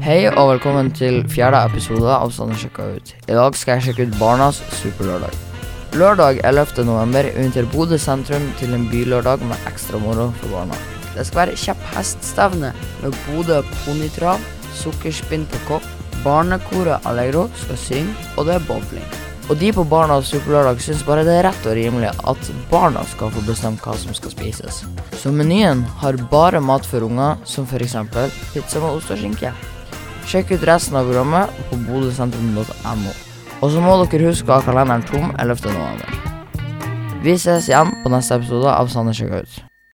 Hei og velkommen til fjerde episode av Sånn sjekka ut. I dag skal jeg sjekke ut Barnas superlørdag. Lørdag 11. november inviterer Bodø sentrum til en bylørdag med ekstra moro for barna. Det skal være kjeppheststevne med Bodø ponitrav, sukkerspinn på kopp, barnekoret Allegro skal synge, og det er bowling. Og de på Barnas superlørdag syns bare det er rett og rimelig at barna skal få bestemt hva som skal spises. Så menyen har bare mat for unger, som f.eks. pizza med ost og skinke. Sjekk ut resten av programmet på bodøsentrum.no. Og så må dere huske å ha kalenderen tom 11. november. Vi ses igjen på neste episode av Sandnes sjekka ut.